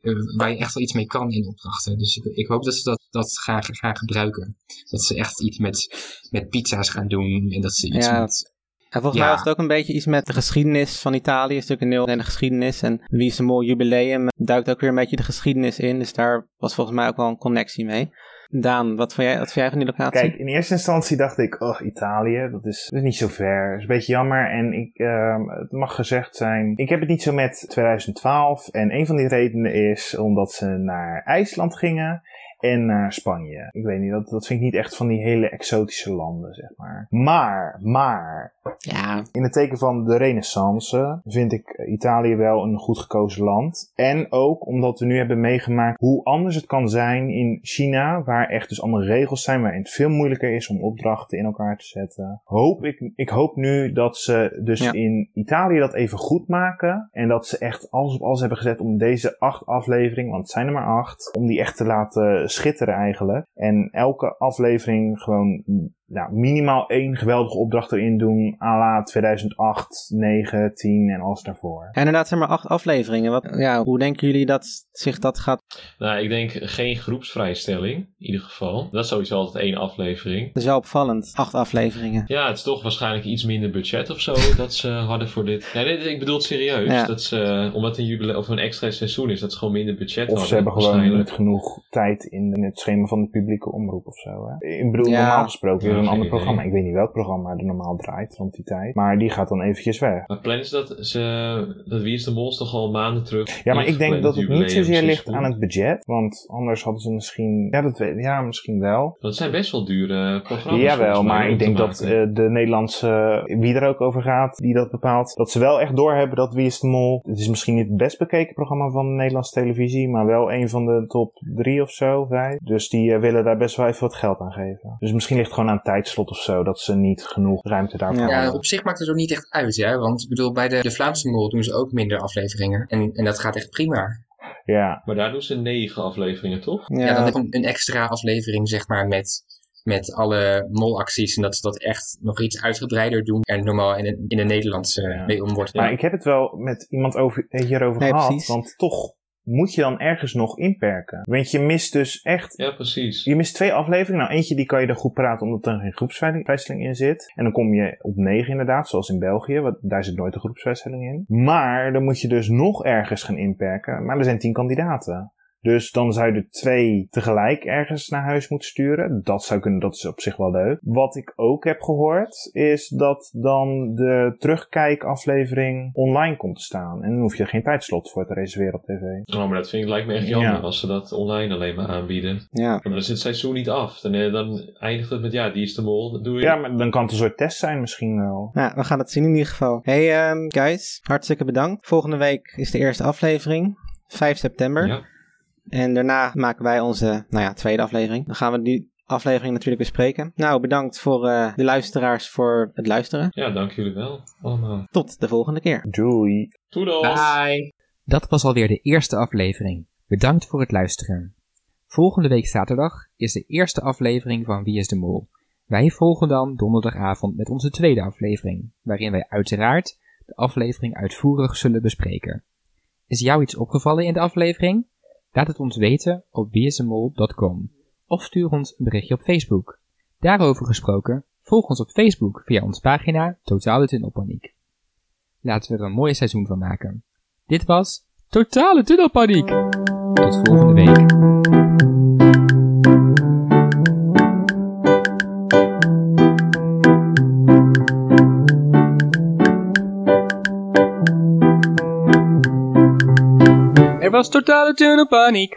eh, waar je echt wel iets mee kan in opdrachten. Dus ik, ik hoop dat ze dat, dat gaan, gaan gebruiken. Dat ze echt iets met, met pizza's gaan doen en dat ze iets Ja, met... En volgens Ja. mij was het ook een beetje iets met de geschiedenis van Italië. Een stuk een heel en de geschiedenis. En Wie is een mooi jubileum duikt ook weer een beetje de geschiedenis in. Dus daar was volgens mij ook wel een connectie mee. Daan, wat vond jij, wat vond jij van die locatie? Kijk, in eerste instantie dacht ik, oh, Italië, dat is, dat is niet zo ver. Dat is een beetje jammer. En ik, ehm, het mag gezegd zijn, ik heb het niet zo met 2012. En een van die redenen is omdat ze naar IJsland gingen en naar Spanje. Ik weet niet, dat, dat vind ik niet echt van die hele exotische landen, zeg maar. Maar, maar, Ja, in het teken van de renaissance vind ik Italië wel een goed gekozen land. En ook omdat we nu hebben meegemaakt hoe anders het kan zijn in China, waar echt dus andere regels zijn, waarin het veel moeilijker is om opdrachten in elkaar te zetten. Hoop ik, ik hoop nu dat ze dus Ja. in Italië dat even goed maken. En dat ze echt alles op alles hebben gezet om deze acht afleveringen, want het zijn er maar acht, om die echt te laten schitteren eigenlijk. En elke aflevering gewoon nou, minimaal één geweldige opdracht erin doen, à la 2008, 9, 10 en alles daarvoor. Ja, inderdaad, zijn maar acht afleveringen. Wat, ja, hoe denken jullie dat zich dat gaat... Nou, ik denk geen groepsvrijstelling, in ieder geval. Dat is sowieso altijd één aflevering. Dat is wel opvallend. Acht afleveringen. Ja, het is toch waarschijnlijk iets minder budget of zo dat ze hadden voor dit. Ja, dit, ik bedoel het serieus. Ja. Dat ze, omdat het een jubileum of een extra seizoen is, dat ze gewoon minder budget Of hadden. ze hebben gewoon niet genoeg tijd in, in het schema van de publieke omroep of zo. Hè? Ik bedoel, Ja. normaal gesproken Ja. Een ander idee. programma. Ik weet niet welk programma er normaal draait rond die tijd. Maar die gaat dan eventjes weg. Maar plannen ze dat, ze, dat Wie is de Mol is toch al maanden terug? Ja, maar ik denk dat het niet zozeer ligt aan het budget. Want anders hadden ze misschien... Ja, dat weet, ja misschien wel. Het zijn best wel dure programma's. Jawel, maar ik denk dat eh, de Nederlandse, wie er ook over gaat, die dat bepaalt, dat ze wel echt doorhebben dat Wie is de Mol, het is misschien niet het best bekeken programma van de Nederlandse televisie, maar wel een van de top drie of zo, vijf. Dus die eh, willen daar best wel even wat geld aan geven. Dus misschien ligt het gewoon aan tijdslot of zo, dat ze niet genoeg ruimte daarvoor Ja. Ja, hebben. op zich maakt het ook niet echt uit, hè. Want ik bedoel, bij de, de Vlaamse Mol doen ze ook minder afleveringen. En, en dat gaat echt prima. Ja, Maar daar doen ze negen afleveringen, toch? Ja, Ja, dan heb je een extra aflevering, zeg maar, met, met alle molacties. En dat ze dat echt nog iets uitgebreider doen. En normaal in, een- in de Nederlandse Ja. mee om wordt. maar ik heb het wel met iemand over, eh, hierover Nee, gehad, precies. want toch moet je dan ergens nog inperken. Want je mist dus echt Ja, precies. Je mist twee afleveringen. Nou, eentje die kan je dan goed praten omdat er geen groepsvijzeling in zit. En dan kom je op negen inderdaad, zoals in België. Want daar zit nooit een groepsvijzeling in. Maar dan moet je dus nog ergens gaan inperken. Maar er zijn tien kandidaten. Dus dan zou je er twee tegelijk ergens naar huis moeten sturen. Dat zou kunnen, dat is op zich wel leuk. Wat ik ook heb gehoord, is dat dan de terugkijkaflevering online komt te staan. En dan hoef je er geen tijdslot voor te reserveren op tv. Oh, maar dat vind ik lijkt me echt jammer Ja. als ze dat online alleen maar aanbieden. ja. Maar dan is het seizoen niet af. Dan, eh, dan eindigt het met, ja, die is de mol. Dat doe je. Ja, maar dan kan het een soort test zijn misschien wel. Nou, we gaan het zien in ieder geval. Hey ehm, guys, hartstikke bedankt. Volgende week is de eerste aflevering. 5 september. Ja. En daarna maken wij onze, nou ja, tweede aflevering. Dan gaan we die aflevering natuurlijk bespreken. Nou, bedankt voor eh, de luisteraars voor het luisteren. Ja, dank jullie wel. Allemaal. Tot de volgende keer. Doei. Toedels! Bye! Dat was alweer de eerste aflevering. Bedankt voor het luisteren. Volgende week zaterdag is de eerste aflevering van Wie is de Mol. Wij volgen dan donderdagavond met onze tweede aflevering, waarin wij uiteraard de aflevering uitvoerig zullen bespreken. Is jou iets opgevallen in de aflevering? Laat het ons weten op wieisdemol.com of stuur ons een berichtje op Facebook. Daarover gesproken, volg ons op Facebook via onze pagina Totale Tunnelpaniek. Laten we er een mooi seizoen van maken. Dit was Totale Tunnelpaniek. Tot volgende week. Was totale tunnelpaniek.